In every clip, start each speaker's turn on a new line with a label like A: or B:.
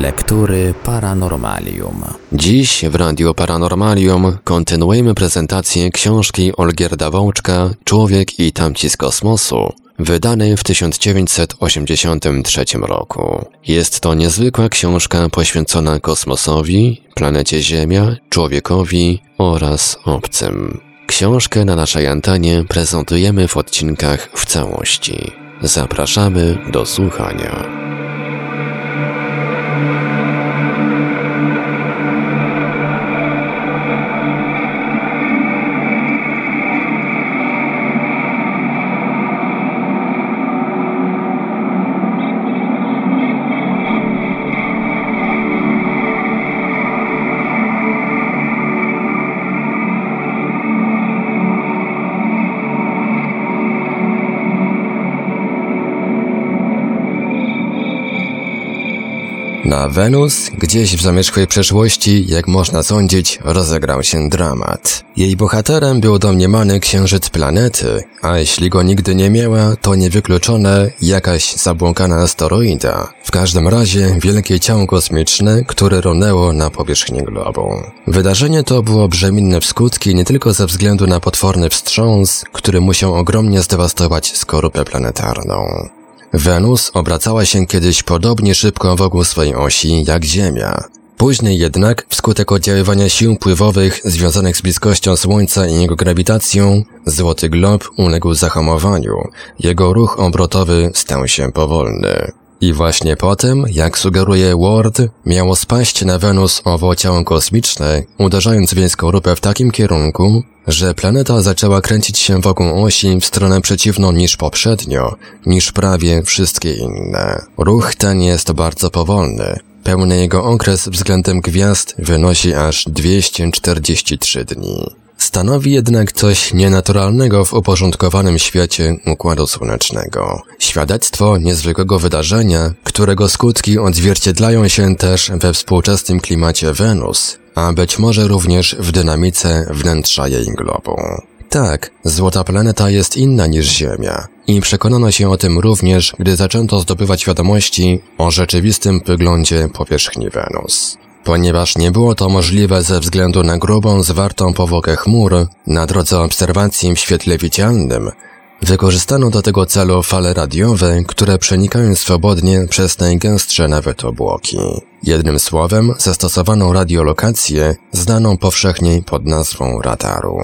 A: Lektury Paranormalium.
B: Dziś w Radio Paranormalium kontynuujemy prezentację książki Olgierda Wączka Człowiek i tamci z kosmosu, wydanej w 1983 roku. Jest to niezwykła książka poświęcona kosmosowi, planecie Ziemia, człowiekowi oraz obcym. Książkę na naszej antenie prezentujemy w odcinkach w całości. Zapraszamy do słuchania. Na Wenus, gdzieś w zamierzchłej przeszłości, jak można sądzić, rozegrał się dramat. Jej bohaterem był domniemany księżyc planety, a jeśli go nigdy nie miała, to niewykluczone jakaś zabłąkana asteroida. W każdym razie wielkie ciało kosmiczne, które runęło na powierzchni globu. Wydarzenie to było brzemienne w skutki nie tylko ze względu na potworny wstrząs, który musiał ogromnie zdewastować skorupę planetarną. Wenus obracała się kiedyś podobnie szybko wokół swojej osi jak Ziemia. Później jednak, wskutek oddziaływania sił pływowych związanych z bliskością Słońca i jego grawitacją, Złoty Glob uległ zahamowaniu. Jego ruch obrotowy stał się powolny. I właśnie potem, jak sugeruje Ward, miało spaść na Wenus owo ciało kosmiczne, uderzając więc skorupę w takim kierunku, że planeta zaczęła kręcić się wokół osi w stronę przeciwną niż poprzednio, niż prawie wszystkie inne. Ruch ten jest bardzo powolny. Pełny jego okres względem gwiazd wynosi aż 243 dni. Stanowi jednak coś nienaturalnego w uporządkowanym świecie Układu Słonecznego. Świadectwo niezwykłego wydarzenia, którego skutki odzwierciedlają się też we współczesnym klimacie Wenus, a być może również w dynamice wnętrza jej globu. Tak, złota planeta jest inna niż Ziemia i przekonano się o tym również, gdy zaczęto zdobywać wiadomości o rzeczywistym wyglądzie powierzchni Wenus. Ponieważ nie było to możliwe ze względu na grubą, zwartą powłokę chmur na drodze obserwacji w świetle widzialnym, wykorzystano do tego celu fale radiowe, które przenikają swobodnie przez najgęstsze nawet obłoki. Jednym słowem zastosowano radiolokację, znaną powszechnie pod nazwą radaru.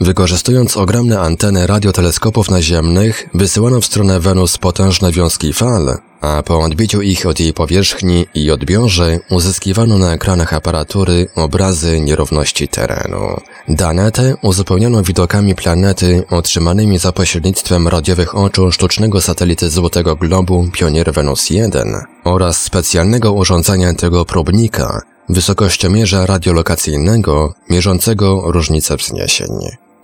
B: Wykorzystując ogromne anteny radioteleskopów naziemnych, wysyłano w stronę Wenus potężne wiązki fal, a po odbiciu ich od jej powierzchni i odbiorze uzyskiwano na ekranach aparatury obrazy nierówności terenu. Dane te uzupełniono widokami planety otrzymanymi za pośrednictwem radiowych oczu sztucznego satelity Złotego Globu Pionier Venus 1 oraz specjalnego urządzenia tego próbnika, wysokościomierza radiolokacyjnego mierzącego różnice wzniesień.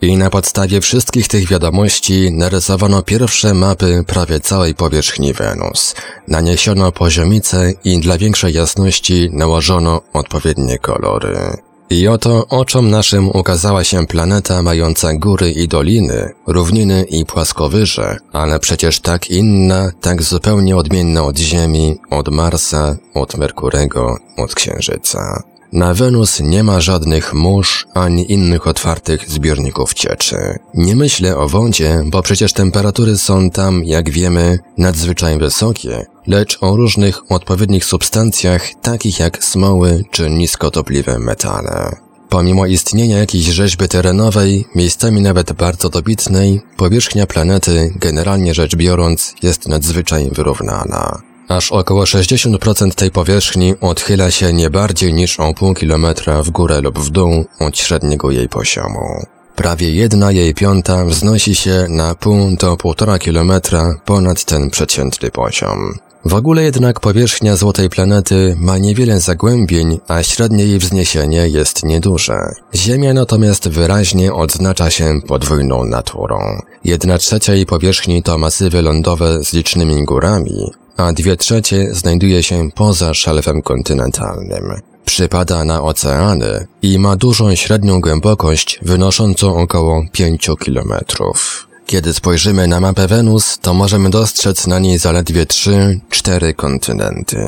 B: I na podstawie wszystkich tych wiadomości narysowano pierwsze mapy prawie całej powierzchni Wenus. Naniesiono poziomice i dla większej jasności nałożono odpowiednie kolory. I oto oczom naszym ukazała się planeta mająca góry i doliny, równiny i płaskowyże, ale przecież tak inna, tak zupełnie odmienna od Ziemi, od Marsa, od Merkurego, od Księżyca. Na Wenus nie ma żadnych mórz ani innych otwartych zbiorników cieczy. Nie myślę o wodzie, bo przecież temperatury są tam, jak wiemy, nadzwyczaj wysokie, lecz o różnych odpowiednich substancjach, takich jak smoły czy niskotopliwe metale. Pomimo istnienia jakiejś rzeźby terenowej, miejscami nawet bardzo dobitnej, powierzchnia planety, generalnie rzecz biorąc, jest nadzwyczaj wyrównana. Aż około 60% tej powierzchni odchyla się nie bardziej niż o pół kilometra w górę lub w dół od średniego jej poziomu. Prawie jedna jej piąta wznosi się na pół do półtora kilometra ponad ten przeciętny poziom. W ogóle jednak powierzchnia złotej planety ma niewiele zagłębień, a średnie jej wzniesienie jest nieduże. Ziemia natomiast wyraźnie odznacza się podwójną naturą. Jedna trzecia jej powierzchni to masywy lądowe z licznymi górami, a dwie trzecie znajduje się poza szelfem kontynentalnym. Przypada na oceany i ma dużą średnią głębokość wynoszącą około 5 kilometrów. Kiedy spojrzymy na mapę Wenus, to możemy dostrzec na niej zaledwie trzy, cztery kontynenty.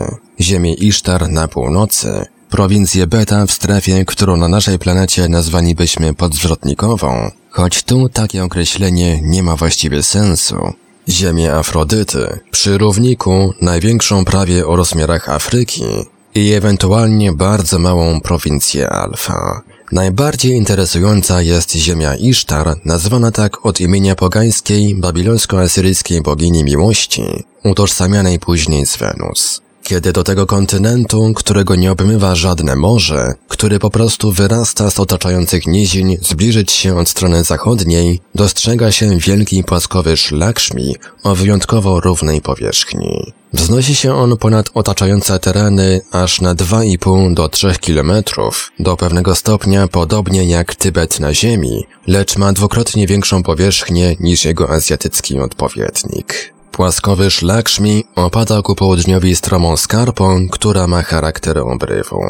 B: Ziemię Isztar na północy, prowincję Beta w strefie, którą na naszej planecie nazwalibyśmy podzwrotnikową, choć tu takie określenie nie ma właściwie sensu. Ziemię Afrodyty, przy równiku największą prawie o rozmiarach Afryki i ewentualnie bardzo małą prowincję Alfa. Najbardziej interesująca jest ziemia Isztar, nazwana tak od imienia pogańskiej babilońsko-asyryjskiej bogini miłości, utożsamianej później z Wenus. Kiedy do tego kontynentu, którego nie obmywa żadne morze, który po prostu wyrasta z otaczających nizin, zbliżyć się od strony zachodniej, dostrzega się wielki płaskowy Lakshmi o wyjątkowo równej powierzchni. Wznosi się on ponad otaczające tereny aż na 2,5 do 3 kilometrów, do pewnego stopnia podobnie jak Tybet na Ziemi, lecz ma dwukrotnie większą powierzchnię niż jego azjatycki odpowiednik. Płaskowy Lakshmi opada ku południowi stromą skarpą, która ma charakter obrywu.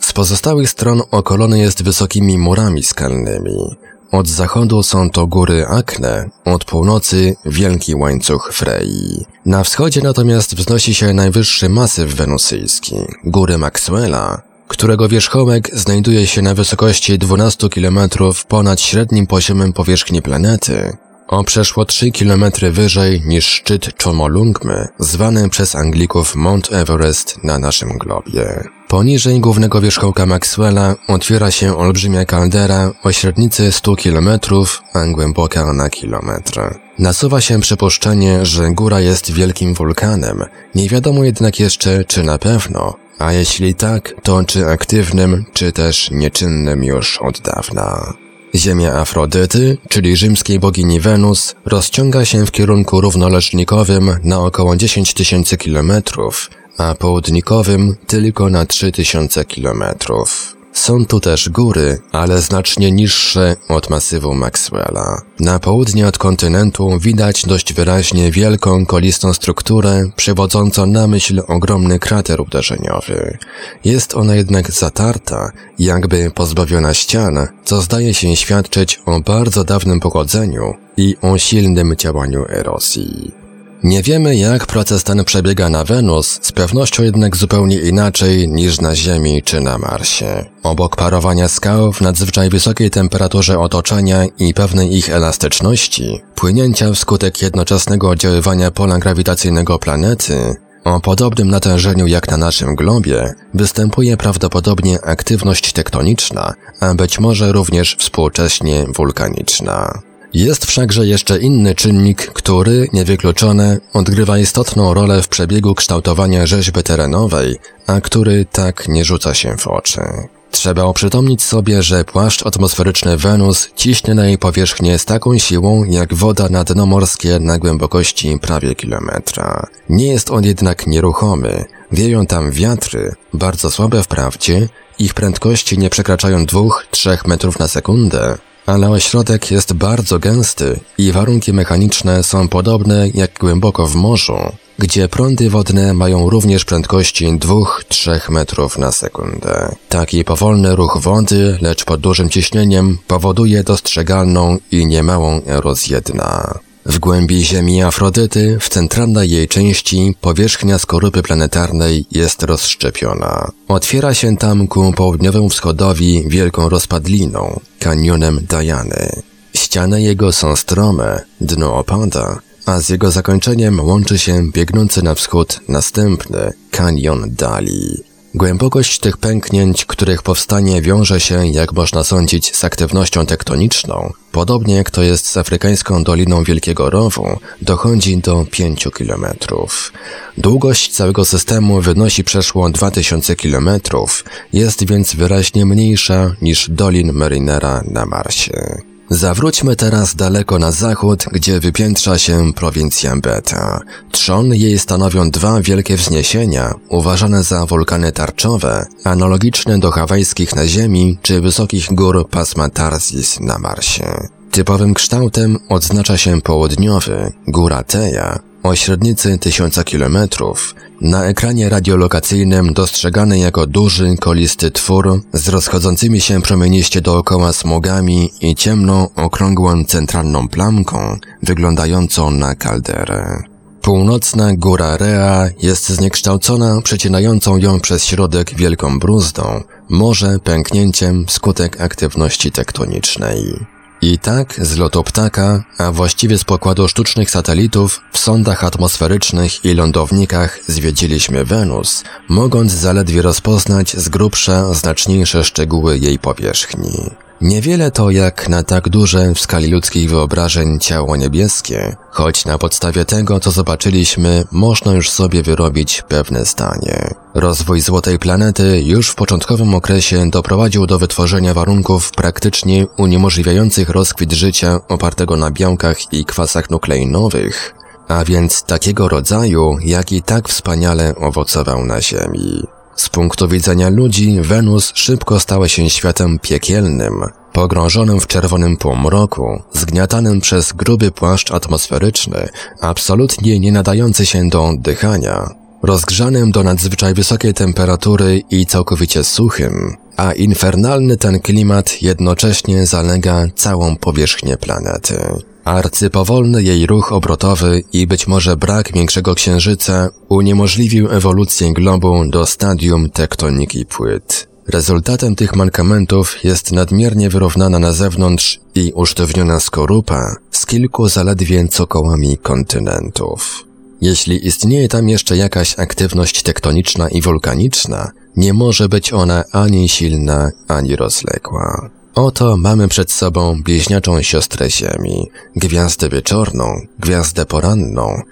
B: Z pozostałych stron okolony jest wysokimi murami skalnymi. Od zachodu są to góry Akne, od północy wielki łańcuch Frei. Na wschodzie natomiast wznosi się najwyższy masyw wenusyjski, góry Maxwella, którego wierzchołek znajduje się na wysokości 12 km ponad średnim poziomem powierzchni planety, o przeszło 3 km wyżej niż szczyt Chomolungmy, zwany przez Anglików Mount Everest na naszym globie. Poniżej głównego wierzchołka Maxwella otwiera się olbrzymia kaldera o średnicy 100 km, a głęboka na kilometr. Nasuwa się przypuszczenie, że góra jest wielkim wulkanem, nie wiadomo jednak jeszcze czy na pewno, a jeśli tak, to czy aktywnym, czy też nieczynnym już od dawna. Ziemia Afrodyty, czyli rzymskiej bogini Wenus, rozciąga się w kierunku równoleżnikowym na około 10 tysięcy kilometrów, a południkowym tylko na 3000 kilometrów. Są tu też góry, ale znacznie niższe od masywu Maxwella. Na południe od kontynentu widać dość wyraźnie wielką, kolistą strukturę, przywodzącą na myśl ogromny krater uderzeniowy. Jest ona jednak zatarta, jakby pozbawiona ścian, co zdaje się świadczyć o bardzo dawnym pochodzeniu i o silnym działaniu erozji. Nie wiemy, jak proces ten przebiega na Wenus, z pewnością jednak zupełnie inaczej niż na Ziemi czy na Marsie. Obok parowania skał w nadzwyczaj wysokiej temperaturze otoczenia i pewnej ich elastyczności, płynięcia wskutek jednoczesnego oddziaływania pola grawitacyjnego planety, o podobnym natężeniu jak na naszym globie występuje prawdopodobnie aktywność tektoniczna, a być może również współcześnie wulkaniczna. Jest wszakże jeszcze inny czynnik, który, niewykluczone, odgrywa istotną rolę w przebiegu kształtowania rzeźby terenowej, a który tak nie rzuca się w oczy. Trzeba oprzytomnić sobie, że płaszcz atmosferyczny Wenus ciśnie na jej powierzchnię z taką siłą, jak woda na dno morskie na głębokości prawie kilometra. Nie jest on jednak nieruchomy. Wieją tam wiatry, bardzo słabe wprawdzie, ich prędkości nie przekraczają 2-3 metrów na sekundę, ale ośrodek jest bardzo gęsty i warunki mechaniczne są podobne jak głęboko w morzu, gdzie prądy wodne mają również prędkości 2-3 metrów na sekundę. Taki powolny ruch wody, lecz pod dużym ciśnieniem, powoduje dostrzegalną i niemałą erozję dna. W głębi Ziemi Afrodyty, w centralnej jej części, powierzchnia skorupy planetarnej jest rozszczepiona. Otwiera się tam ku południowemu wschodowi wielką rozpadliną, kanionem Diany. Ściany jego są strome, dno opada, a z jego zakończeniem łączy się biegnący na wschód następny kanion Dali. Głębokość tych pęknięć, których powstanie wiąże się, jak można sądzić, z aktywnością tektoniczną, podobnie jak to jest z afrykańską Doliną Wielkiego Rowu, dochodzi do 5 kilometrów. Długość całego systemu wynosi przeszło 2000 kilometrów, jest więc wyraźnie mniejsza niż Dolin Marinera na Marsie. Zawróćmy teraz daleko na zachód, gdzie wypiętrza się prowincja Beta. Trzon jej stanowią dwa wielkie wzniesienia, uważane za wulkany tarczowe, analogiczne do hawajskich na Ziemi czy wysokich gór pasma Tarzis na Marsie. Typowym kształtem odznacza się południowy, góra Teja, o średnicy tysiąca kilometrów, na ekranie radiolokacyjnym dostrzegany jako duży, kolisty twór z rozchodzącymi się promieniście dookoła smogami i ciemną, okrągłą centralną plamką, wyglądającą na kalderę. Północna góra Rea jest zniekształcona przecinającą ją przez środek wielką bruzdą, może pęknięciem wskutek aktywności tektonicznej. I tak z lotu ptaka, a właściwie z pokładu sztucznych satelitów, w sondach atmosferycznych i lądownikach zwiedziliśmy Wenus, mogąc zaledwie rozpoznać z grubsza znaczniejsze szczegóły jej powierzchni. Niewiele to jak na tak duże w skali ludzkich wyobrażeń ciało niebieskie, choć na podstawie tego, co zobaczyliśmy, można już sobie wyrobić pewne zdanie. Rozwój złotej planety już w początkowym okresie doprowadził do wytworzenia warunków praktycznie uniemożliwiających rozkwit życia opartego na białkach i kwasach nukleinowych, a więc takiego rodzaju, jaki tak wspaniale owocował na Ziemi. Z punktu widzenia ludzi, Wenus szybko stała się światem piekielnym, pogrążonym w czerwonym półmroku, zgniatanym przez gruby płaszcz atmosferyczny, absolutnie nie nadający się do oddychania, rozgrzanym do nadzwyczaj wysokiej temperatury i całkowicie suchym, a infernalny ten klimat jednocześnie zalega całą powierzchnię planety. Arcypowolny jej ruch obrotowy i być może brak większego księżyca uniemożliwił ewolucję globu do stadium tektoniki płyt. Rezultatem tych mankamentów jest nadmiernie wyrównana na zewnątrz i usztywniona skorupa z kilku zaledwie cokołami kontynentów. Jeśli istnieje tam jeszcze jakaś aktywność tektoniczna i wulkaniczna, nie może być ona ani silna, ani rozległa. Oto mamy przed sobą bliźniaczą siostrę Ziemi, gwiazdę wieczorną, gwiazdę poranną,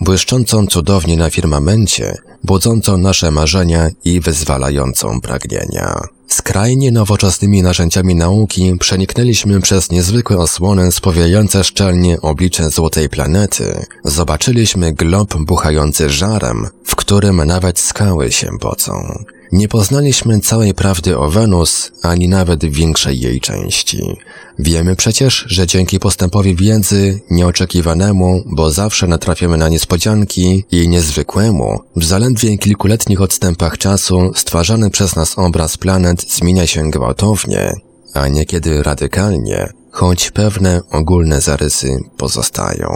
B: błyszczącą cudownie na firmamencie, budzącą nasze marzenia i wyzwalającą pragnienia. Skrajnie nowoczesnymi narzędziami nauki przeniknęliśmy przez niezwykłe osłonę spowijające szczelnie oblicze złotej planety. Zobaczyliśmy glob buchający żarem, w którym nawet skały się pocą. Nie poznaliśmy całej prawdy o Wenus, ani nawet większej jej części. Wiemy przecież, że dzięki postępowi wiedzy, nieoczekiwanemu, bo zawsze natrafiamy na niespodzianki i niezwykłemu, w zaledwie kilkuletnich odstępach czasu stwarzany przez nas obraz planet zmienia się gwałtownie, a niekiedy radykalnie, choć pewne ogólne zarysy pozostają.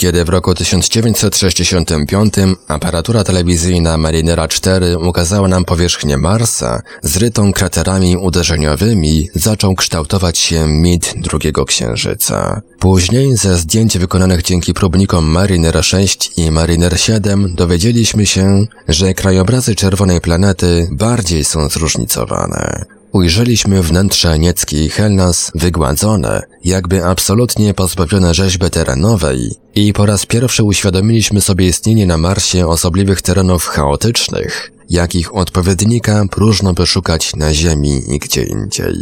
B: Kiedy w roku 1965 aparatura telewizyjna Marinera 4 ukazała nam powierzchnię Marsa zrytą kraterami uderzeniowymi, zaczął kształtować się mit drugiego księżyca. Później ze zdjęć wykonanych dzięki próbnikom Mariner 6 i Mariner 7 dowiedzieliśmy się, że krajobrazy czerwonej planety bardziej są zróżnicowane. Ujrzeliśmy wnętrze nieckiej Helnas wygładzone, jakby absolutnie pozbawione rzeźby terenowej i po raz pierwszy uświadomiliśmy sobie istnienie na Marsie osobliwych terenów chaotycznych, jakich odpowiednika próżno by szukać na Ziemi i gdzie indziej.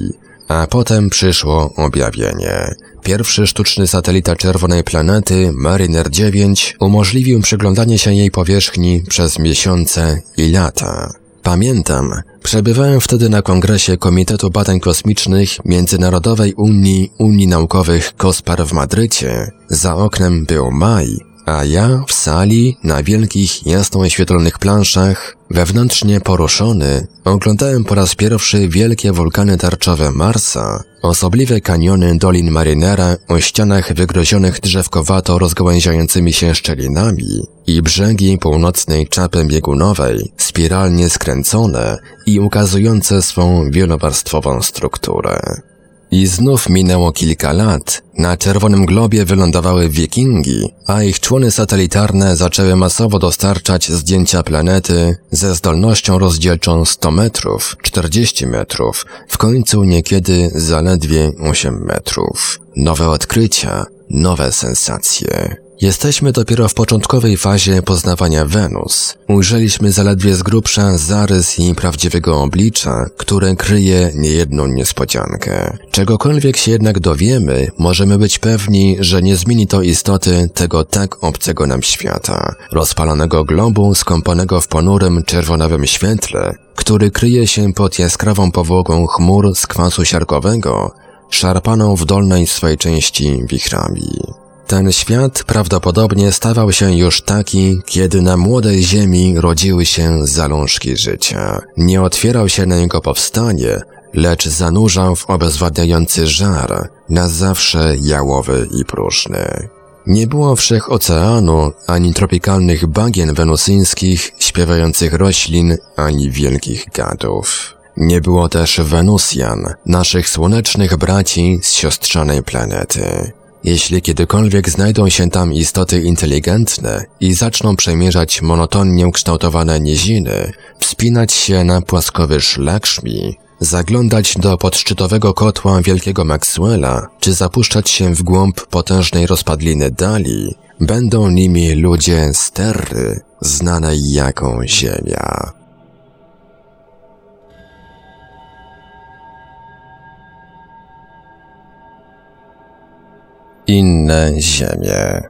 B: A potem przyszło objawienie. Pierwszy sztuczny satelita czerwonej planety, Mariner 9, umożliwił przyglądanie się jej powierzchni przez miesiące i lata. Pamiętam, przebywałem wtedy na kongresie Komitetu Badań Kosmicznych Międzynarodowej Unii Unii Naukowych COSPAR w Madrycie. Za oknem był maj, a ja w sali, na wielkich, jasno oświetlonych planszach, wewnętrznie poruszony, oglądałem po raz pierwszy wielkie wulkany tarczowe Marsa, osobliwe kaniony Dolin Marinera o ścianach wygrozionych drzewkowato rozgałęziającymi się szczelinami i brzegi północnej czapy biegunowej, spiralnie skręcone i ukazujące swą wielowarstwową strukturę. I znów minęło kilka lat. Na czerwonym globie wylądowały wikingi, a ich człony satelitarne zaczęły masowo dostarczać zdjęcia planety ze zdolnością rozdzielczą 100 metrów, 40 metrów, w końcu niekiedy zaledwie 8 metrów. Nowe odkrycia, nowe sensacje. Jesteśmy dopiero w początkowej fazie poznawania Wenus. Ujrzeliśmy zaledwie z grubsza zarys jej prawdziwego oblicza, które kryje niejedną niespodziankę. Czegokolwiek się jednak dowiemy, możemy być pewni, że nie zmieni to istoty tego tak obcego nam świata. Rozpalonego globu skąpanego w ponurym czerwonawym świetle, który kryje się pod jaskrawą powłogą chmur z kwasu siarkowego, szarpaną w dolnej swej części wichrami. Ten świat prawdopodobnie stawał się już taki, kiedy na młodej ziemi rodziły się zalążki życia. Nie otwierał się na jego powstanie, lecz zanurzał w obezwładniający żar, na zawsze jałowy i próżny. Nie było wszech oceanu, ani tropikalnych bagien wenusyńskich, śpiewających roślin, ani wielkich gadów. Nie było też Wenusjan, naszych słonecznych braci z siostrzanej planety. Jeśli kiedykolwiek znajdą się tam istoty inteligentne i zaczną przemierzać monotonnie ukształtowane niziny, wspinać się na płaskowyż Lakshmi, zaglądać do podszczytowego kotła wielkiego Maxwella, czy zapuszczać się w głąb potężnej rozpadliny Dali, będą nimi ludzie z Terry, znanej jako Ziemia. Inne ziemie.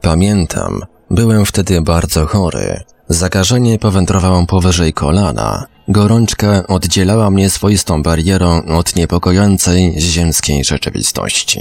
B: Pamiętam, byłem wtedy bardzo chory. Zakażenie powędrowało powyżej kolana. Gorączka oddzielała mnie swoistą barierą od niepokojącej ziemskiej rzeczywistości.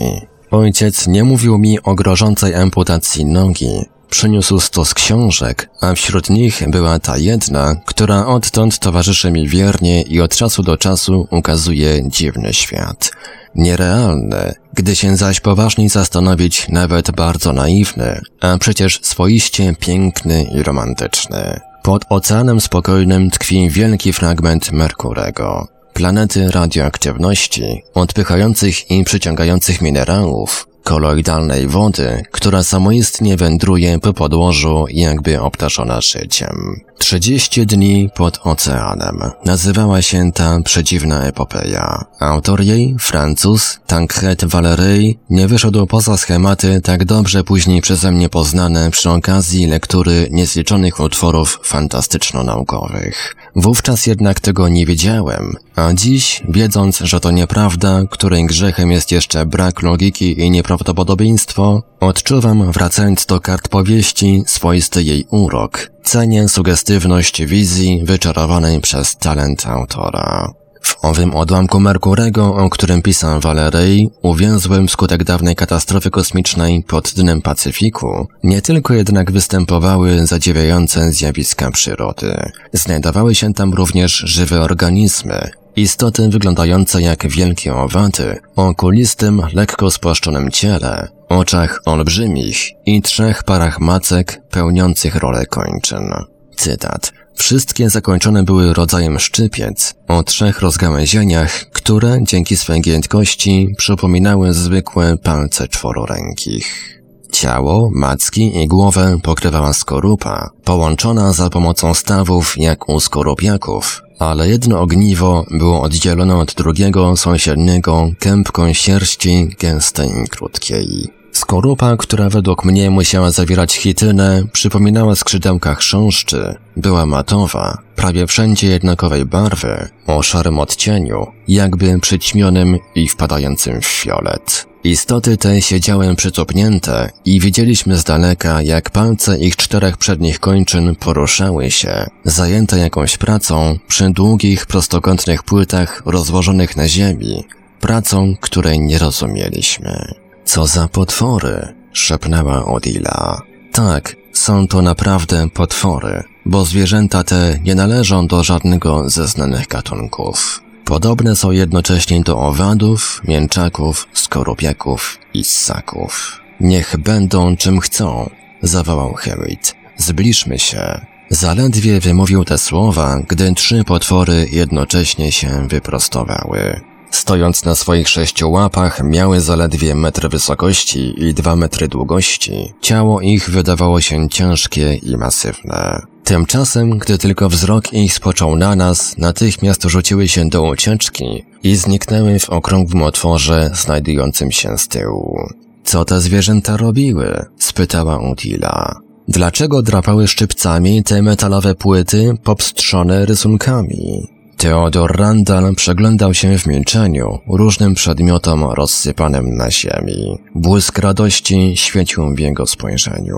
B: Ojciec nie mówił mi o grożącej amputacji nogi. Przyniósł stos książek, a wśród nich była ta jedna, która odtąd towarzyszy mi wiernie i od czasu do czasu ukazuje dziwny świat. Nierealny, gdy się zaś poważniej zastanowić, nawet bardzo naiwny, a przecież swoiście piękny i romantyczny. Pod oceanem spokojnym tkwi wielki fragment Merkurego, planety radioaktywności, odpychających i przyciągających minerałów, koloidalnej wody, która samoistnie wędruje po podłożu jakby obdarzona życiem. Trzydzieści dni pod oceanem. Nazywała się ta przedziwna epopeja. Autor jej, Francuz, Tancred Valery, nie wyszedł poza schematy tak dobrze później przeze mnie poznane przy okazji lektury niezliczonych utworów fantastyczno-naukowych. Wówczas jednak tego nie wiedziałem, a dziś, wiedząc, że to nieprawda, której grzechem jest jeszcze brak logiki i nieprawdopodobieństwo, odczuwam, wracając do kart powieści, swoisty jej urok, cenię sugestywność wizji wyczarowanej przez talent autora. W owym odłamku Merkurego, o którym pisał Valery, uwięzłym wskutek dawnej katastrofy kosmicznej pod dnem Pacyfiku, nie tylko jednak występowały zadziwiające zjawiska przyrody. Znajdowały się tam również żywe organizmy, Istoty wyglądające jak wielkie owady, o kulistym, lekko spłaszczonym ciele, oczach olbrzymich i trzech parach macek pełniących rolę kończyn. Cytat. Wszystkie zakończone były rodzajem szczypiec o trzech rozgałęzieniach, które dzięki swej giętkości przypominały zwykłe palce czwororękich. Ciało, macki i głowę pokrywała skorupa, połączona za pomocą stawów jak u skorupiaków, ale jedno ogniwo było oddzielone od drugiego sąsiedniego kępką sierści gęstej i krótkiej. Skorupa, która według mnie musiała zawierać chitynę, przypominała skrzydełka chrząszczy, była matowa, prawie wszędzie jednakowej barwy, o szarym odcieniu, jakby przyćmionym i wpadającym w fiolet. Istoty te siedziały przycupnięte i widzieliśmy z daleka, jak palce ich czterech przednich kończyn poruszały się, zajęte jakąś pracą przy długich, prostokątnych płytach rozłożonych na ziemi, pracą, której nie rozumieliśmy. Co za potwory, szepnęła Odila. Tak, są to naprawdę potwory, bo zwierzęta te nie należą do żadnego ze znanych gatunków. Podobne są jednocześnie do owadów, mięczaków, skorupiaków i ssaków. Niech będą czym chcą, zawołał Hewitt. Zbliżmy się. Zaledwie wymówił te słowa, gdy trzy potwory jednocześnie się wyprostowały. Stojąc na swoich sześciu łapach, miały zaledwie metr wysokości i dwa metry długości. Ciało ich wydawało się ciężkie i masywne. Tymczasem, gdy tylko wzrok ich spoczął na nas, natychmiast rzuciły się do ucieczki i zniknęły w okrągłym otworze znajdującym się z tyłu. Co te zwierzęta robiły? spytała Utila. Dlaczego drapały szczypcami te metalowe płyty popstrzone rysunkami? Theodor Randall przeglądał się w milczeniu różnym przedmiotom rozsypanym na ziemi. Błysk radości świecił w jego spojrzeniu.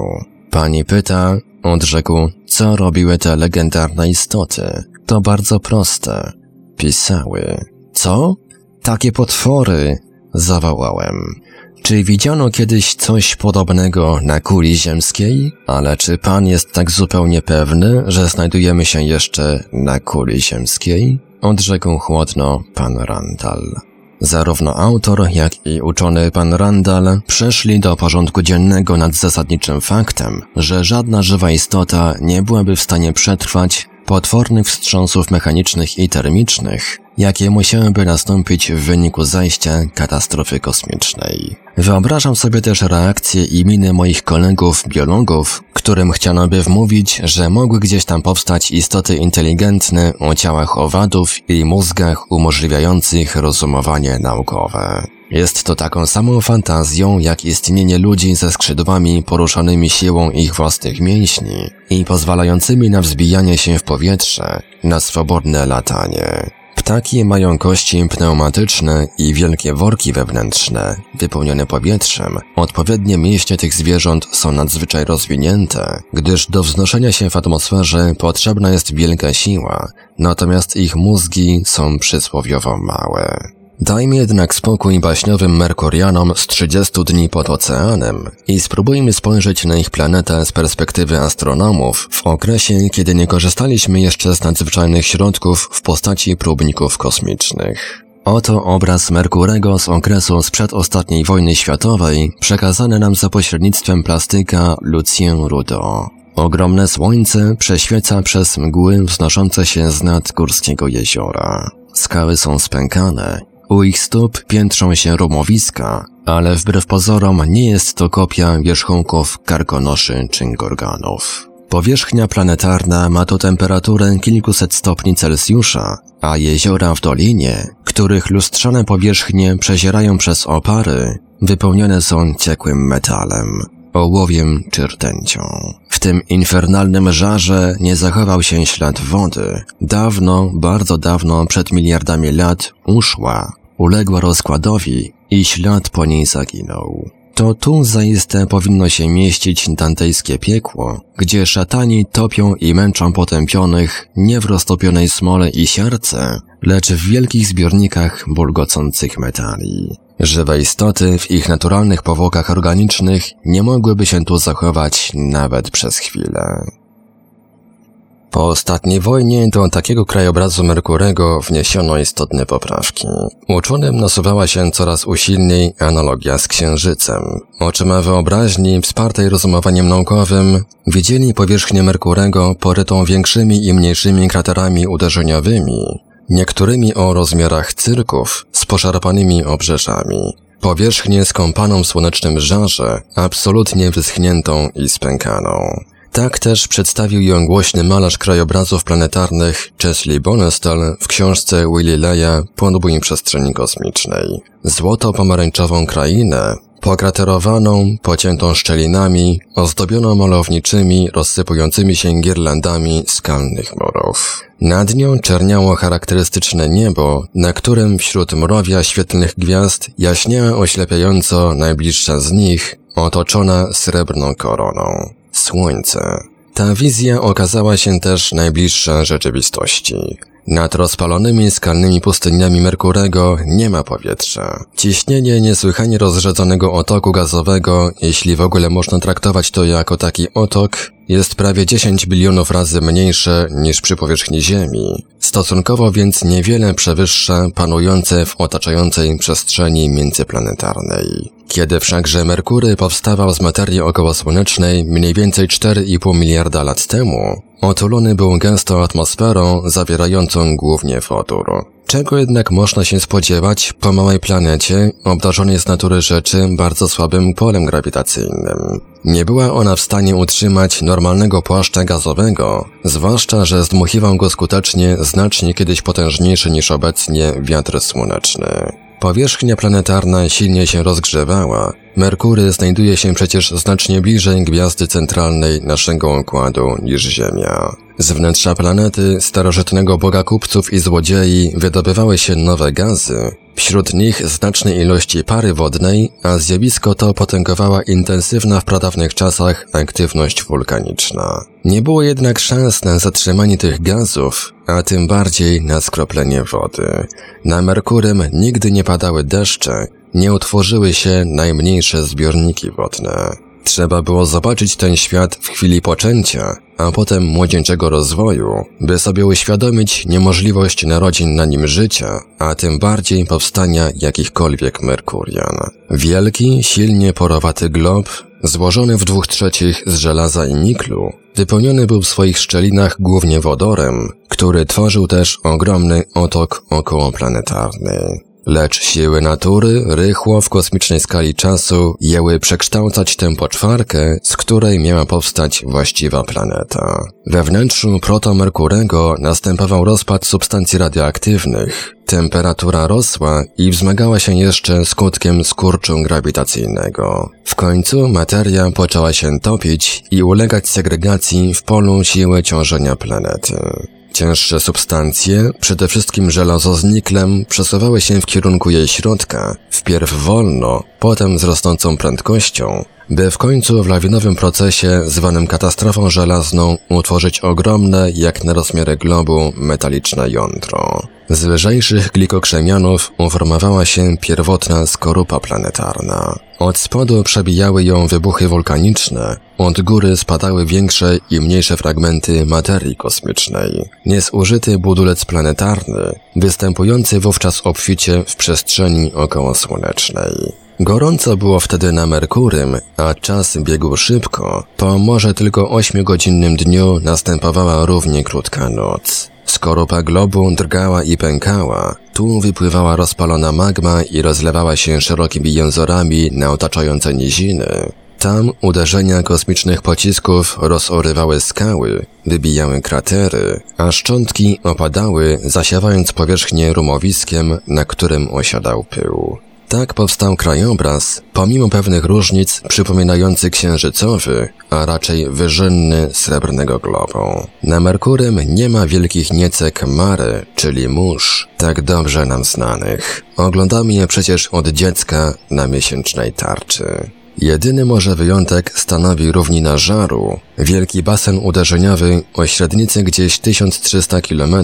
B: Pani pyta, odrzekł, co robiły te legendarne istoty. To bardzo proste. Pisały. Co? Takie potwory! Zawołałem. Czy widziano kiedyś coś podobnego na kuli ziemskiej? Ale czy pan jest tak zupełnie pewny, że znajdujemy się jeszcze na kuli ziemskiej? Odrzekł chłodno pan Randall. Zarówno autor, jak i uczony pan Randall przeszli do porządku dziennego nad zasadniczym faktem, że żadna żywa istota nie byłaby w stanie przetrwać potwornych wstrząsów mechanicznych i termicznych, jakie musiałyby nastąpić w wyniku zajścia katastrofy kosmicznej. Wyobrażam sobie też reakcje i miny moich kolegów biologów, którym chciano by wmówić, że mogły gdzieś tam powstać istoty inteligentne o ciałach owadów i mózgach umożliwiających rozumowanie naukowe. Jest to taką samą fantazją, jak istnienie ludzi ze skrzydłami poruszanymi siłą ich własnych mięśni i pozwalającymi na wzbijanie się w powietrze, na swobodne latanie. Ptaki mają kości pneumatyczne i wielkie worki wewnętrzne, wypełnione powietrzem. Odpowiednie mięśnie tych zwierząt są nadzwyczaj rozwinięte, gdyż do wznoszenia się w atmosferze potrzebna jest wielka siła, natomiast ich mózgi są przysłowiowo małe. Dajmy jednak spokój baśniowym Merkurianom z 30 dni pod oceanem i spróbujmy spojrzeć na ich planetę z perspektywy astronomów w okresie, kiedy nie korzystaliśmy jeszcze z nadzwyczajnych środków w postaci próbników kosmicznych. Oto obraz Merkurego z okresu sprzed ostatniej wojny światowej, przekazany nam za pośrednictwem plastyka Lucien Rudo. Ogromne słońce prześwieca przez mgły wznoszące się z nad górskiego jeziora. Skały są spękane, u ich stóp piętrzą się rumowiska, ale wbrew pozorom nie jest to kopia wierzchołków karkonoszy czy gorganów. Powierzchnia planetarna ma tu temperaturę kilkuset stopni Celsjusza, a jeziora w dolinie, których lustrzane powierzchnie przezierają przez opary, wypełnione są ciekłym metalem, ołowiem czy rtęcią. W tym infernalnym żarze nie zachował się ślad wody. Dawno, bardzo dawno, przed miliardami lat, uszła, uległa rozkładowi i ślad po niej zaginął. To tu zaiste powinno się mieścić dantejskie piekło, gdzie szatani topią i męczą potępionych nie w roztopionej smole i siarce, lecz w wielkich zbiornikach bulgocących metali. Żywe istoty w ich naturalnych powłokach organicznych nie mogłyby się tu zachować nawet przez chwilę. Po ostatniej wojnie do takiego krajobrazu Merkurego wniesiono istotne poprawki. Uczonym nasuwała się coraz usilniej analogia z Księżycem. Oczyma wyobraźni, wspartej rozumowaniem naukowym, widzieli powierzchnię Merkurego porytą większymi i mniejszymi kraterami uderzeniowymi, niektórymi o rozmiarach cyrków z poszarpanymi obrzeżami. Powierzchnię skąpaną w słonecznym żarze, absolutnie wyschniętą i spękaną. Tak też przedstawił ją głośny malarz krajobrazów planetarnych Chesley Bonestell w książce Willie Leya Podbój przestrzeni kosmicznej. Złoto-pomarańczową krainę, pokraterowaną, pociętą szczelinami, ozdobioną malowniczymi, rozsypującymi się girlandami skalnych murów. Nad nią czerniało charakterystyczne niebo, na którym wśród mrowia świetlnych gwiazd jaśniała oślepiająco najbliższa z nich, otoczona srebrną koroną. Słońce. Ta wizja okazała się też najbliższa rzeczywistości. Nad rozpalonymi skalnymi pustyniami Merkurego nie ma powietrza. Ciśnienie niesłychanie rozrzedzonego otoku gazowego, jeśli w ogóle można traktować to jako taki otok, jest prawie 10 bilionów razy mniejsze niż przy powierzchni Ziemi. Stosunkowo więc niewiele przewyższa panujące w otaczającej przestrzeni międzyplanetarnej. Kiedy wszakże Merkury powstawał z materii okołosłonecznej mniej więcej 4,5 miliarda lat temu, otulony był gęstą atmosferą zawierającą głównie wodór. Czego jednak można się spodziewać po małej planecie, obdarzonej z natury rzeczy bardzo słabym polem grawitacyjnym? Nie była ona w stanie utrzymać normalnego płaszcza gazowego, zwłaszcza, że zdmuchiwał go skutecznie znacznie kiedyś potężniejszy niż obecnie wiatr słoneczny. Powierzchnia planetarna silnie się rozgrzewała. Merkury znajduje się przecież znacznie bliżej gwiazdy centralnej naszego układu niż Ziemia. Z wnętrza planety starożytnego boga kupców i złodziei wydobywały się nowe gazy, wśród nich znaczne ilości pary wodnej, a zjawisko to potęgowała intensywna w pradawnych czasach aktywność wulkaniczna. Nie było jednak szans na zatrzymanie tych gazów, a tym bardziej na skroplenie wody. Na Merkurym nigdy nie padały deszcze, nie utworzyły się najmniejsze zbiorniki wodne. Trzeba było zobaczyć ten świat w chwili poczęcia, a potem młodzieńczego rozwoju, by sobie uświadomić niemożliwość narodzin na nim życia, a tym bardziej powstania jakichkolwiek Merkurian. Wielki, silnie porowaty glob, złożony w dwóch trzecich z żelaza i niklu, wypełniony był w swoich szczelinach głównie wodorem, który tworzył też ogromny otok okołoplanetarny. Lecz siły natury rychło w kosmicznej skali czasu jęły przekształcać tę poczwarkę, z której miała powstać właściwa planeta. We wnętrzu protomerkurego następował rozpad substancji radioaktywnych. Temperatura rosła i wzmagała się jeszcze skutkiem skurczu grawitacyjnego. W końcu materia poczęła się topić i ulegać segregacji w polu siły ciążenia planety. Cięższe substancje, przede wszystkim żelazo z niklem, przesuwały się w kierunku jej środka, wpierw wolno, potem z rosnącą prędkością, by w końcu w lawinowym procesie zwanym katastrofą żelazną utworzyć ogromne, jak na rozmiary globu, metaliczne jądro. Z lżejszych glikokrzemianów uformowała się pierwotna skorupa planetarna. Od spodu przebijały ją wybuchy wulkaniczne, od góry spadały większe i mniejsze fragmenty materii kosmicznej. Niezużyty budulec planetarny, występujący wówczas obficie w przestrzeni okołosłonecznej. Gorąco było wtedy na Merkurym, a czas biegł szybko. Po może tylko ośmiogodzinnym dniu następowała równie krótka noc. Skorupa globu drgała i pękała. Tu wypływała rozpalona magma i rozlewała się szerokimi jęzorami na otaczające niziny. Tam uderzenia kosmicznych pocisków rozorywały skały, wybijały kratery, a szczątki opadały, zasiewając powierzchnię rumowiskiem, na którym osiadał pył. Tak powstał krajobraz, pomimo pewnych różnic przypominający księżycowy, a raczej wyżynny srebrnego globu. Na Merkurym nie ma wielkich niecek Mary, czyli mórz, tak dobrze nam znanych. Oglądamy je przecież od dziecka na miesięcznej tarczy. Jedyny może wyjątek stanowi równina żaru, wielki basen uderzeniowy o średnicy gdzieś 1300 km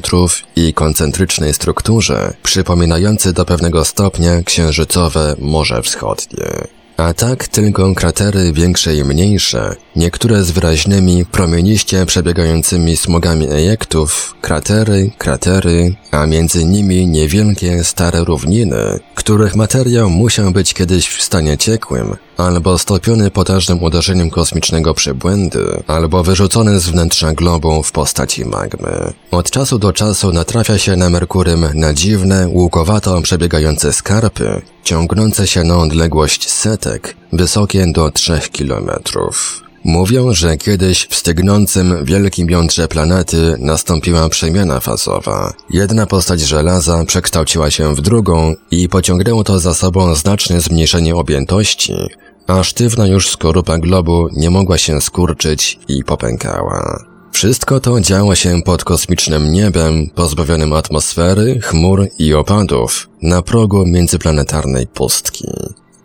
B: i koncentrycznej strukturze, przypominający do pewnego stopnia księżycowe Morze Wschodnie. A tak tylko kratery większe i mniejsze, niektóre z wyraźnymi, promieniście przebiegającymi smugami ejektów, kratery, kratery, a między nimi niewielkie stare równiny, których materiał musiał być kiedyś w stanie ciekłym, albo stopiony potężnym uderzeniem kosmicznego przybłędy, albo wyrzucony z wnętrza globu w postaci magmy. Od czasu do czasu natrafia się na Merkurym na dziwne, łukowato przebiegające skarpy, ciągnące się na odległość setek, wysokie do trzech kilometrów. Mówią, że kiedyś w stygnącym wielkim jądrze planety nastąpiła przemiana fazowa. Jedna postać żelaza przekształciła się w drugą i pociągnęło to za sobą znaczne zmniejszenie objętości, a sztywna już skorupa globu nie mogła się skurczyć i popękała. Wszystko to działo się pod kosmicznym niebem, pozbawionym atmosfery, chmur i opadów, na progu międzyplanetarnej pustki.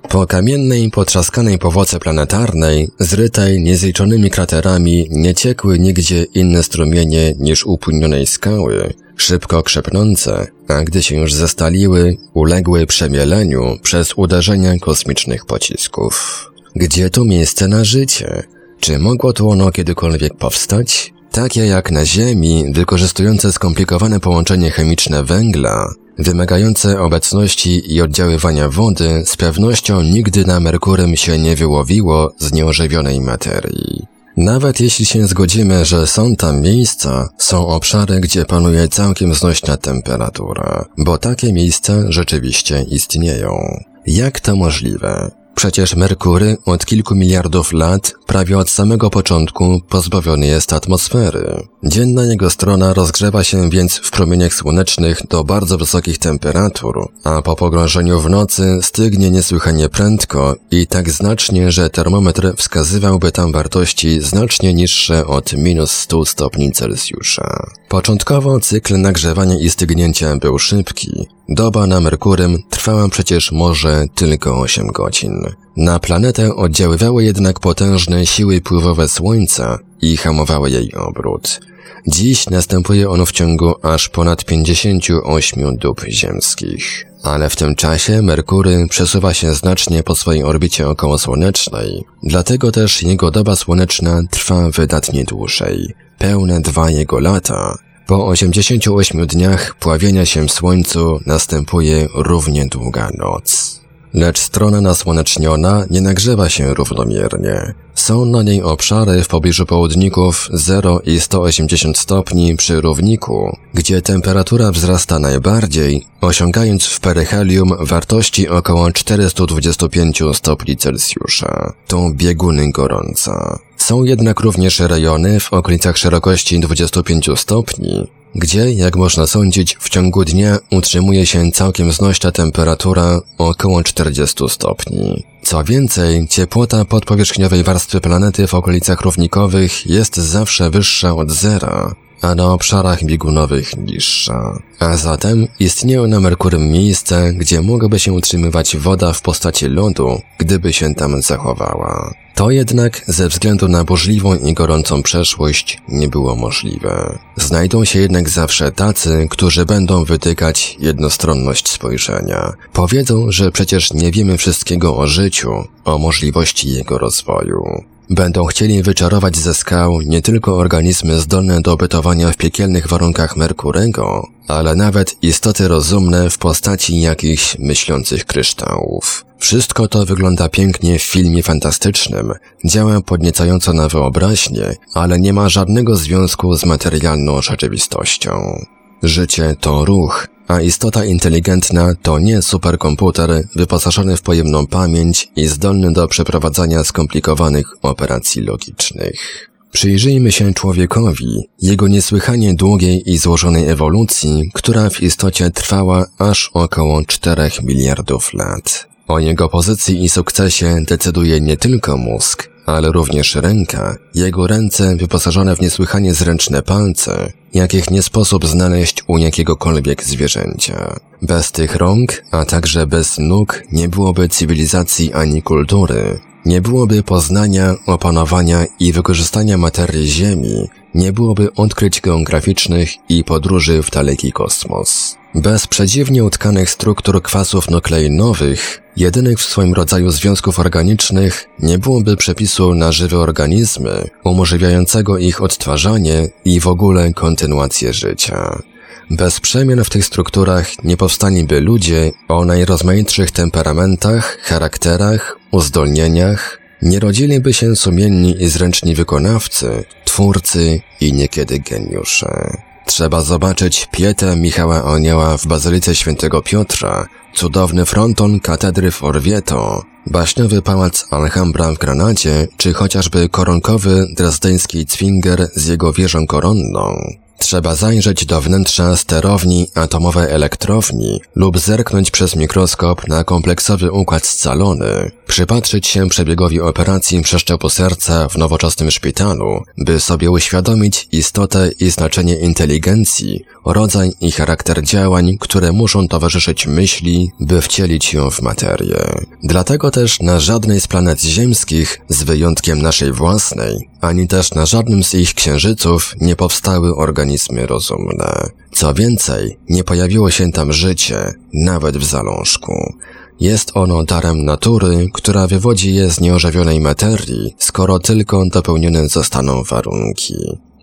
B: Po kamiennej, potrzaskanej powłoce planetarnej, zrytej niezliczonymi kraterami, nie ciekły nigdzie inne strumienie niż upłynionej skały, szybko krzepnące, a gdy się już zestaliły, uległy przemieleniu przez uderzenia kosmicznych pocisków. Gdzie tu miejsce na życie? Czy mogło tu ono kiedykolwiek powstać? Takie jak na Ziemi, wykorzystujące skomplikowane połączenie chemiczne węgla, wymagające obecności i oddziaływania wody, z pewnością nigdy na Merkurym się nie wyłowiło z nieożywionej materii. Nawet jeśli się zgodzimy, że są tam miejsca, są obszary, gdzie panuje całkiem znośna temperatura, bo takie miejsca rzeczywiście istnieją. Jak to możliwe? Przecież Merkury od kilku miliardów lat, prawie od samego początku, pozbawiony jest atmosfery. Dzienna jego strona rozgrzewa się więc w promieniach słonecznych do bardzo wysokich temperatur, a po pogrążeniu w nocy stygnie niesłychanie prędko i tak znacznie, że termometr wskazywałby tam wartości znacznie niższe od minus 100 stopni Celsjusza. Początkowo cykl nagrzewania i stygnięcia był szybki. Doba na Merkurym trwała przecież może tylko 8 godzin. Na planetę oddziaływały jednak potężne siły pływowe Słońca i hamowały jej obrót. Dziś następuje on w ciągu aż ponad 58 dób ziemskich. ale w tym czasie Merkury przesuwa się znacznie po swojej orbicie okołosłonecznej, dlatego też jego doba słoneczna trwa wydatnie dłużej, pełne dwa jego lata. Po 88 dniach pławienia się w słońcu następuje równie długa noc. Lecz strona nasłoneczniona nie nagrzewa się równomiernie. Są na niej obszary w pobliżu południków 0 i 180 stopni przy równiku, gdzie temperatura wzrasta najbardziej, osiągając w peryhelium wartości około 425 stopni Celsjusza. To bieguny gorąca. Są jednak również rejony w okolicach szerokości 25 stopni, gdzie, jak można sądzić, w ciągu dnia utrzymuje się całkiem znośna temperatura około 40 stopni. Co więcej, ciepłota podpowierzchniowej warstwy planety w okolicach równikowych jest zawsze wyższa od zera, a na obszarach biegunowych niższa. A zatem istnieją na Merkurym miejsca, gdzie mogłaby się utrzymywać woda w postaci lodu, gdyby się tam zachowała. To jednak ze względu na burzliwą i gorącą przeszłość nie było możliwe. Znajdą się jednak zawsze tacy, którzy będą wytykać jednostronność spojrzenia. Powiedzą, że przecież nie wiemy wszystkiego o życiu, o możliwości jego rozwoju. Będą chcieli wyczarować ze skał nie tylko organizmy zdolne do bytowania w piekielnych warunkach Merkurego, ale nawet istoty rozumne w postaci jakichś myślących kryształów. Wszystko to wygląda pięknie w filmie fantastycznym, działa podniecająco na wyobraźnię, ale nie ma żadnego związku z materialną rzeczywistością. Życie to ruch, a istota inteligentna to nie superkomputer wyposażony w pojemną pamięć i zdolny do przeprowadzania skomplikowanych operacji logicznych. Przyjrzyjmy się człowiekowi, jego niesłychanie długiej i złożonej ewolucji, która w istocie trwała aż około 4 miliardów lat. O jego pozycji i sukcesie decyduje nie tylko mózg, ale również ręka, jego ręce wyposażone w niesłychanie zręczne palce, jakich nie sposób znaleźć u jakiegokolwiek zwierzęcia. Bez tych rąk, a także bez nóg nie byłoby cywilizacji ani kultury, nie byłoby poznania, opanowania i wykorzystania materii Ziemi, nie byłoby odkryć geograficznych i podróży w daleki kosmos. Bez przedziwnie utkanych struktur kwasów nukleinowych, jedynych w swoim rodzaju związków organicznych, nie byłoby przepisu na żywe organizmy, umożliwiającego ich odtwarzanie i w ogóle kontynuację życia. Bez przemian w tych strukturach nie powstaniby ludzie o najrozmaitszych temperamentach, charakterach, uzdolnieniach, nie rodziliby się sumienni i zręczni wykonawcy, twórcy i niekiedy geniusze. Trzeba zobaczyć pietę Michała Onioła w Bazylice Świętego Piotra, cudowny fronton katedry w Orvieto, baśniowy pałac Alhambra w Granadzie, czy chociażby koronkowy dresdeński Zwinger z jego wieżą koronną. Trzeba zajrzeć do wnętrza sterowni atomowej elektrowni lub zerknąć przez mikroskop na kompleksowy układ scalony, przypatrzyć się przebiegowi operacji przeszczepu serca w nowoczesnym szpitalu, by sobie uświadomić istotę i znaczenie inteligencji, rodzaj i charakter działań, które muszą towarzyszyć myśli, by wcielić ją w materię. Dlatego też na żadnej z planet ziemskich, z wyjątkiem naszej własnej, ani też na żadnym z ich księżyców nie powstały organizmy rozumne. Co więcej, nie pojawiło się tam życie, nawet w zalążku. Jest ono darem natury, która wywodzi je z nieożywionej materii, skoro tylko dopełnione zostaną warunki.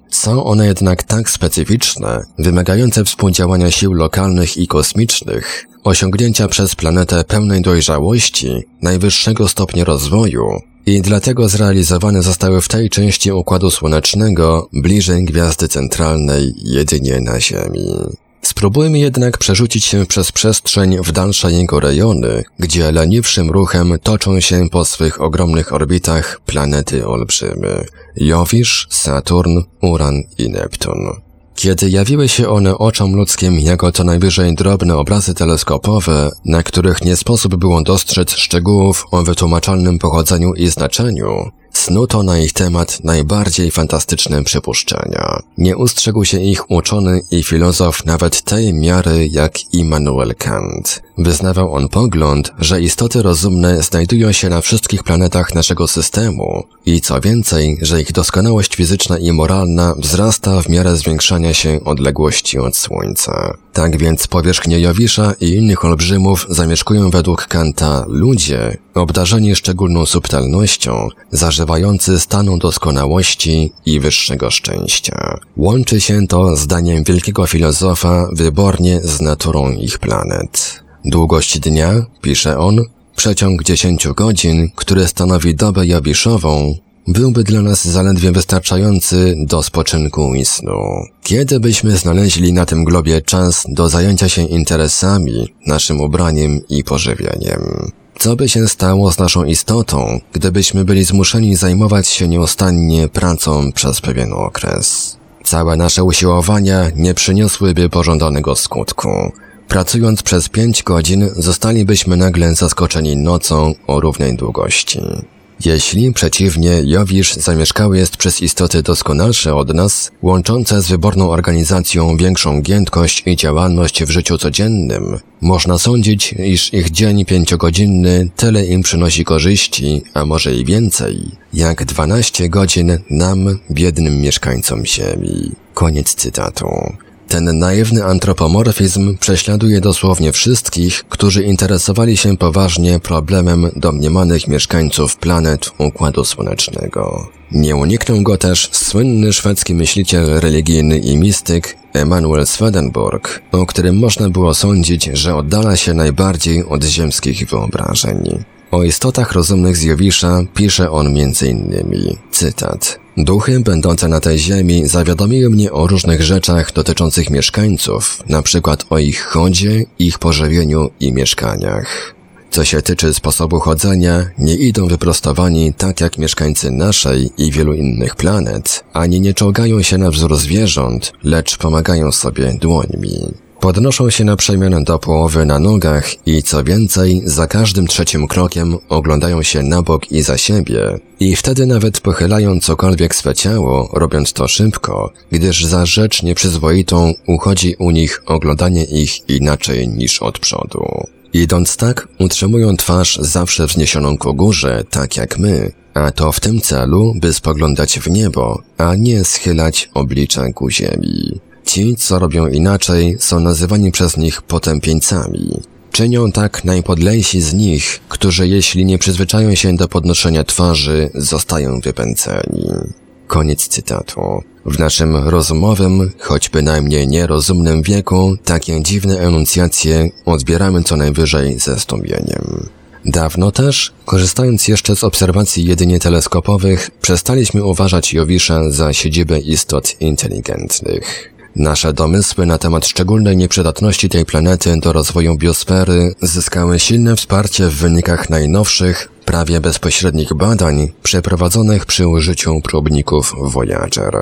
B: Są one jednak tak specyficzne, wymagające współdziałania sił lokalnych i kosmicznych, osiągnięcia przez planetę pełnej dojrzałości, najwyższego stopnia rozwoju, i dlatego zrealizowane zostały w tej części Układu Słonecznego bliżej gwiazdy centralnej jedynie na Ziemi. Spróbujmy jednak przerzucić się przez przestrzeń w dalsze jego rejony, gdzie leniwszym ruchem toczą się po swych ogromnych orbitach planety olbrzymy Jowisz, Saturn, Uran i Neptun. Kiedy jawiły się one oczom ludzkim jako co najwyżej drobne obrazy teleskopowe, na których nie sposób było dostrzec szczegółów o wytłumaczalnym pochodzeniu i znaczeniu, snuto na ich temat najbardziej fantastyczne przypuszczenia. Nie ustrzegł się ich uczony i filozof nawet tej miary jak Immanuel Kant. Wyznawał on pogląd, że istoty rozumne znajdują się na wszystkich planetach naszego systemu i co więcej, że ich doskonałość fizyczna i moralna wzrasta w miarę zwiększania się odległości od Słońca. Tak więc powierzchnię Jowisza i innych olbrzymów zamieszkują według Kanta ludzie, obdarzeni szczególną subtelnością, zażywający stanu doskonałości i wyższego szczęścia. Łączy się to, zdaniem wielkiego filozofa, wybornie z naturą ich planet. Długość dnia, pisze on, przeciąg 10 godzin, który stanowi dobę jowiszową, byłby dla nas zaledwie wystarczający do spoczynku i snu. Kiedy byśmy znaleźli na tym globie czas do zajęcia się interesami, naszym ubraniem i pożywieniem? Co by się stało z naszą istotą, gdybyśmy byli zmuszeni zajmować się nieustannie pracą przez pewien okres? Całe nasze usiłowania nie przyniosłyby pożądanego skutku. Pracując przez pięć godzin, zostalibyśmy nagle zaskoczeni nocą o równej długości. Jeśli, przeciwnie, Jowisz zamieszkały jest przez istoty doskonalsze od nas, łączące z wyborną organizacją większą giętkość i działalność w życiu codziennym, można sądzić, iż ich dzień pięciogodzinny tyle im przynosi korzyści, a może i więcej, jak dwanaście godzin nam, biednym mieszkańcom Ziemi. Koniec cytatu. Ten naiwny antropomorfizm prześladuje dosłownie wszystkich, którzy interesowali się poważnie problemem domniemanych mieszkańców planet Układu Słonecznego. Nie uniknął go też słynny szwedzki myśliciel religijny i mistyk Emanuel Swedenborg, o którym można było sądzić, że oddala się najbardziej od ziemskich wyobrażeń. O istotach rozumnych z Jowisza pisze on m.in. cytat Duchy będące na tej ziemi zawiadomiły mnie o różnych rzeczach dotyczących mieszkańców, na przykład o ich chodzie, ich pożywieniu i mieszkaniach. Co się tyczy sposobu chodzenia, nie idą wyprostowani tak jak mieszkańcy naszej i wielu innych planet, ani nie czołgają się na wzór zwierząt, lecz pomagają sobie dłońmi. Podnoszą się na przemian do połowy na nogach i co więcej, za każdym trzecim krokiem oglądają się na bok i za siebie i wtedy nawet pochylają cokolwiek swe ciało, robiąc to szybko, gdyż za rzecz nieprzyzwoitą uchodzi u nich oglądanie ich inaczej niż od przodu. Idąc tak, utrzymują twarz zawsze wzniesioną ku górze, tak jak my, a to w tym celu, by spoglądać w niebo, a nie schylać oblicza ku ziemi. Ci, co robią inaczej, są nazywani przez nich potępieńcami. Czynią tak najpodlejsi z nich, którzy jeśli nie przyzwyczają się do podnoszenia twarzy, zostają wypęceni. Koniec cytatu. W naszym rozumowym, choć bynajmniej nierozumnym wieku, takie dziwne enuncjacje odbieramy co najwyżej ze zdumieniem. Dawno też, korzystając jeszcze z obserwacji jedynie teleskopowych, przestaliśmy uważać Jowisza za siedzibę istot inteligentnych. Nasze domysły na temat szczególnej nieprzydatności tej planety do rozwoju biosfery zyskały silne wsparcie w wynikach najnowszych, prawie bezpośrednich badań przeprowadzonych przy użyciu próbników Voyager.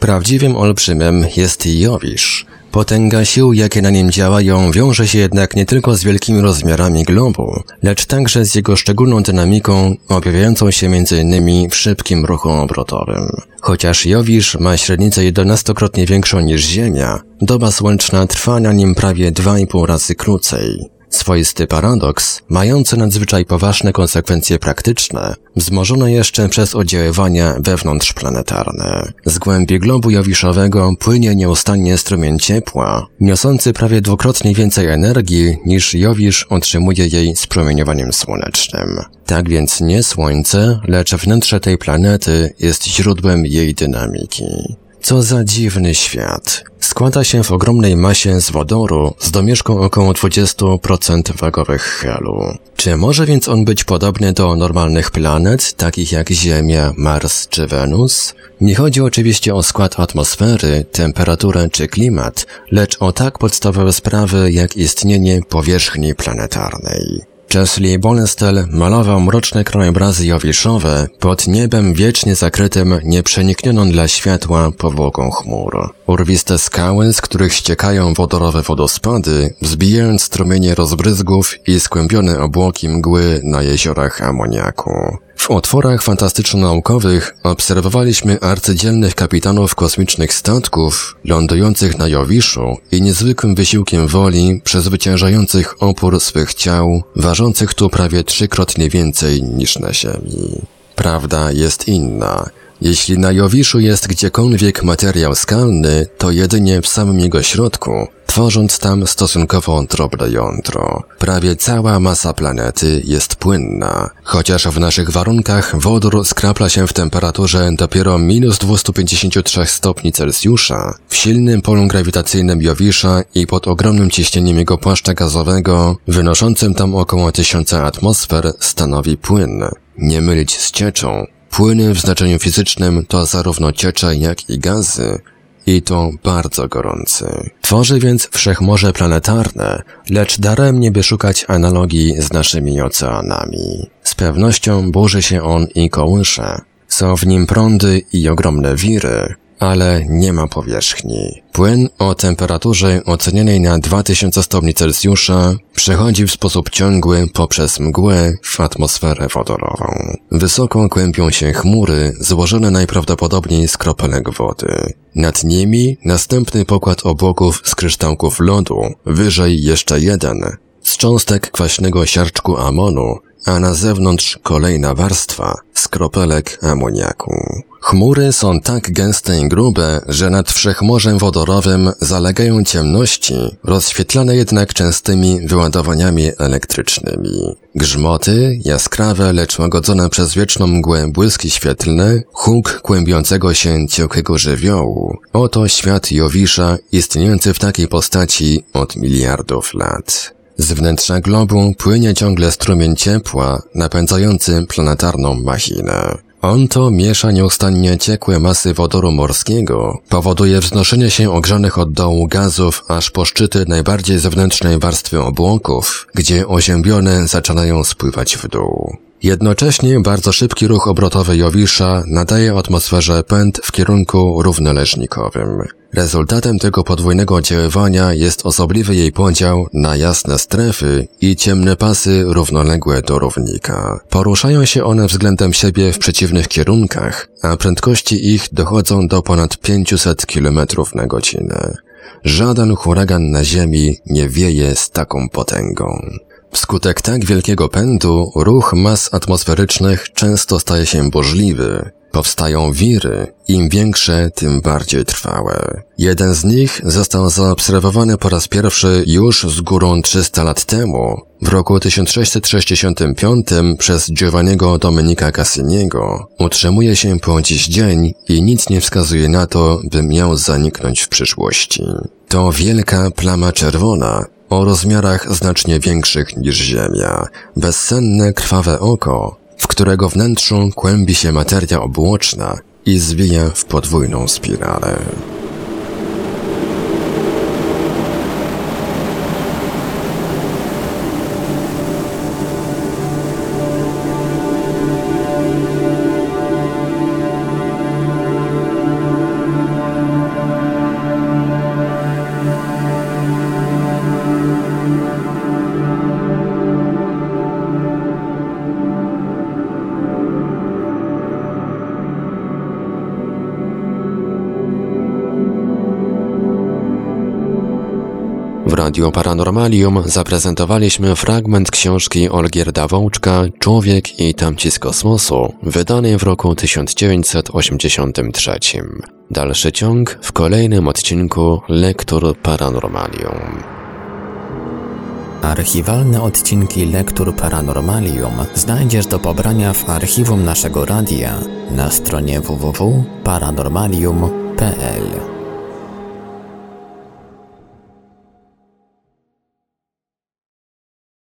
B: Prawdziwym olbrzymem jest Jowisz, Potęga sił, jakie na nim działają, wiąże się jednak nie tylko z wielkimi rozmiarami globu, lecz także z jego szczególną dynamiką, objawiającą się m.in. w szybkim ruchu obrotowym. Chociaż Jowisz ma średnicę 11-krotnie większą niż Ziemia, doba słoneczna trwa na nim prawie 2,5 razy krócej. Swoisty paradoks, mający nadzwyczaj poważne konsekwencje praktyczne, wzmożone jeszcze przez oddziaływania wewnątrzplanetarne. Z głębi globu jowiszowego płynie nieustannie strumień ciepła, niosący prawie dwukrotnie więcej energii niż Jowisz otrzymuje jej z promieniowaniem słonecznym. Tak więc nie Słońce, lecz wnętrze tej planety jest źródłem jej dynamiki. Co za dziwny świat. Składa się w ogromnej masie z wodoru z domieszką około 20% wagowych helu. Czy może więc on być podobny do normalnych planet, takich jak Ziemia, Mars czy Wenus? Nie chodzi oczywiście o skład atmosfery, temperaturę czy klimat, lecz o tak podstawowe sprawy jak istnienie powierzchni planetarnej. Chesley Bonestel malował mroczne krajobrazy jowiszowe pod niebem wiecznie zakrytym nieprzeniknioną dla światła powłoką chmur. Urwiste skały, z których ściekają wodorowe wodospady, wzbijając strumienie rozbryzgów i skłębione obłoki mgły na jeziorach amoniaku. W otworach fantastyczno-naukowych obserwowaliśmy arcydzielnych kapitanów kosmicznych statków lądujących na Jowiszu i niezwykłym wysiłkiem woli przezwyciężających opór swych ciał, ważących tu prawie trzykrotnie więcej niż na Ziemi. Prawda jest inna. Jeśli na Jowiszu jest gdziekolwiek materiał skalny, to jedynie w samym jego środku, tworząc tam stosunkowo drobne jądro. Prawie cała masa planety jest płynna, chociaż w naszych warunkach wodór skrapla się w temperaturze dopiero minus 253 stopni Celsjusza, w silnym polu grawitacyjnym Jowisza i pod ogromnym ciśnieniem jego płaszcza gazowego, wynoszącym tam około tysiąca atmosfer, stanowi płyn. Nie mylić z cieczą. Płyny w znaczeniu fizycznym to zarówno ciecza, jak i gazy, i to bardzo gorący. Tworzy więc wszechmorze planetarne, lecz daremnie by szukać analogii z naszymi oceanami. Z pewnością burzy się on i kołysze. Są w nim prądy i ogromne wiry, ale nie ma powierzchni. Płyn o temperaturze ocenianej na 2000 stopni Celsjusza przechodzi w sposób ciągły poprzez mgłę w atmosferę wodorową. Wysoko kłębią się chmury złożone najprawdopodobniej z kropelek wody. Nad nimi następny pokład obłoków z kryształków lodu, wyżej jeszcze jeden, z cząstek kwaśnego siarczku amonu, a na zewnątrz kolejna warstwa z kropelek amoniaku. Chmury są tak gęste i grube, że nad wszechmorzem wodorowym zalegają ciemności, rozświetlane jednak częstymi wyładowaniami elektrycznymi. Grzmoty, jaskrawe, lecz łagodzone przez wieczną mgłę błyski świetlne, huk kłębiącego się ciągłego żywiołu. Oto świat Jowisza istniejący w takiej postaci od miliardów lat. Z wnętrza globu płynie ciągle strumień ciepła, napędzający planetarną machinę. On to miesza nieustannie ciekłe masy wodoru morskiego, powoduje wznoszenie się ogrzanych od dołu gazów aż po szczyty najbardziej zewnętrznej warstwy obłoków, gdzie oziębione zaczynają spływać w dół. Jednocześnie bardzo szybki ruch obrotowy Jowisza nadaje atmosferze pęd w kierunku równoleżnikowym. Rezultatem tego podwójnego oddziaływania jest osobliwy jej podział na jasne strefy i ciemne pasy równoległe do równika. Poruszają się one względem siebie w przeciwnych kierunkach, a prędkości ich dochodzą do ponad 500 km na godzinę. Żaden huragan na Ziemi nie wieje z taką potęgą. Wskutek tak wielkiego pędu ruch mas atmosferycznych często staje się burzliwy. Powstają wiry, im większe, tym bardziej trwałe. Jeden z nich został zaobserwowany po raz pierwszy już z górą 300 lat temu, w roku 1665 przez Giovanniego Domenica Cassiniego. Utrzymuje się po dziś dzień i nic nie wskazuje na to, by miał zaniknąć w przyszłości. To wielka plama czerwona, o rozmiarach znacznie większych niż Ziemia, bezsenne krwawe oko, w którego wnętrzu kłębi się materia obłoczna i zwija w podwójną spiralę. Paranormalium zaprezentowaliśmy fragment książki Olgierda Wączka Człowiek i tamci z kosmosu, wydanej w roku 1983. Dalszy ciąg w kolejnym odcinku Lektur Paranormalium.
A: Archiwalne odcinki Lektur Paranormalium znajdziesz do pobrania w archiwum naszego radia na stronie www.paranormalium.pl.